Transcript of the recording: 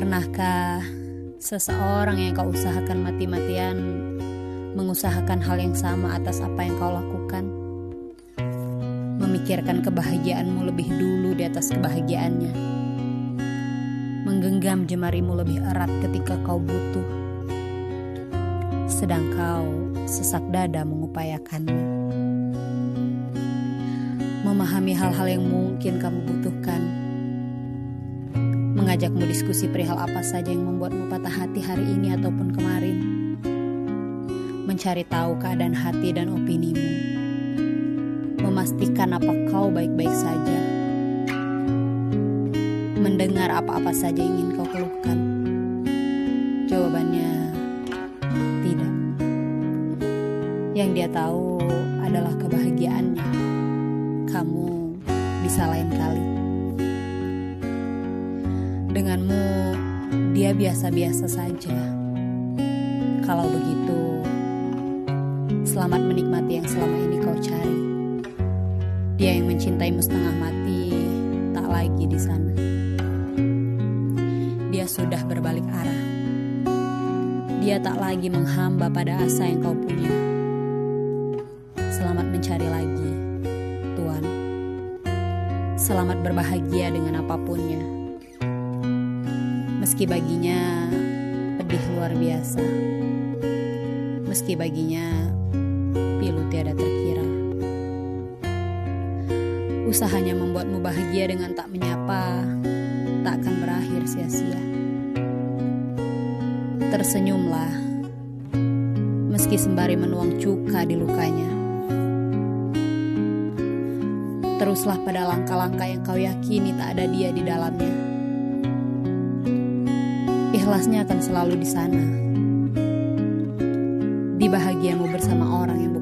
Pernahkah seseorang yang kau usahakan mati-matian mengusahakan hal yang sama atas apa yang kau lakukan? Memikirkan kebahagiaanmu lebih dulu di atas kebahagiaannya. Menggenggam jemarimu lebih erat ketika kau butuh. Sedang kau sesak dada mengupayakannya. Memahami hal-hal yang mungkin kamu butuhkan mengajakmu diskusi perihal apa saja yang membuatmu patah hati hari ini ataupun kemarin. Mencari tahu keadaan hati dan opinimu. Memastikan apa kau baik-baik saja. Mendengar apa-apa saja ingin kau keluhkan. Jawabannya tidak. Yang dia tahu adalah kebahagiaannya. Kamu bisa lain kali. Denganmu, dia biasa-biasa saja. Kalau begitu, selamat menikmati yang selama ini kau cari. Dia yang mencintaimu setengah mati, tak lagi di sana. Dia sudah berbalik arah. Dia tak lagi menghamba pada asa yang kau punya. Selamat mencari lagi, Tuan. Selamat berbahagia dengan apapunnya Meski baginya pedih luar biasa. Meski baginya pilu tiada terkira. Usahanya membuatmu bahagia dengan tak menyapa, tak akan berakhir sia-sia. Tersenyumlah, meski sembari menuang cuka di lukanya. Teruslah pada langkah-langkah yang kau yakini tak ada dia di dalamnya ikhlasnya akan selalu di sana. Di bahagiamu bersama orang yang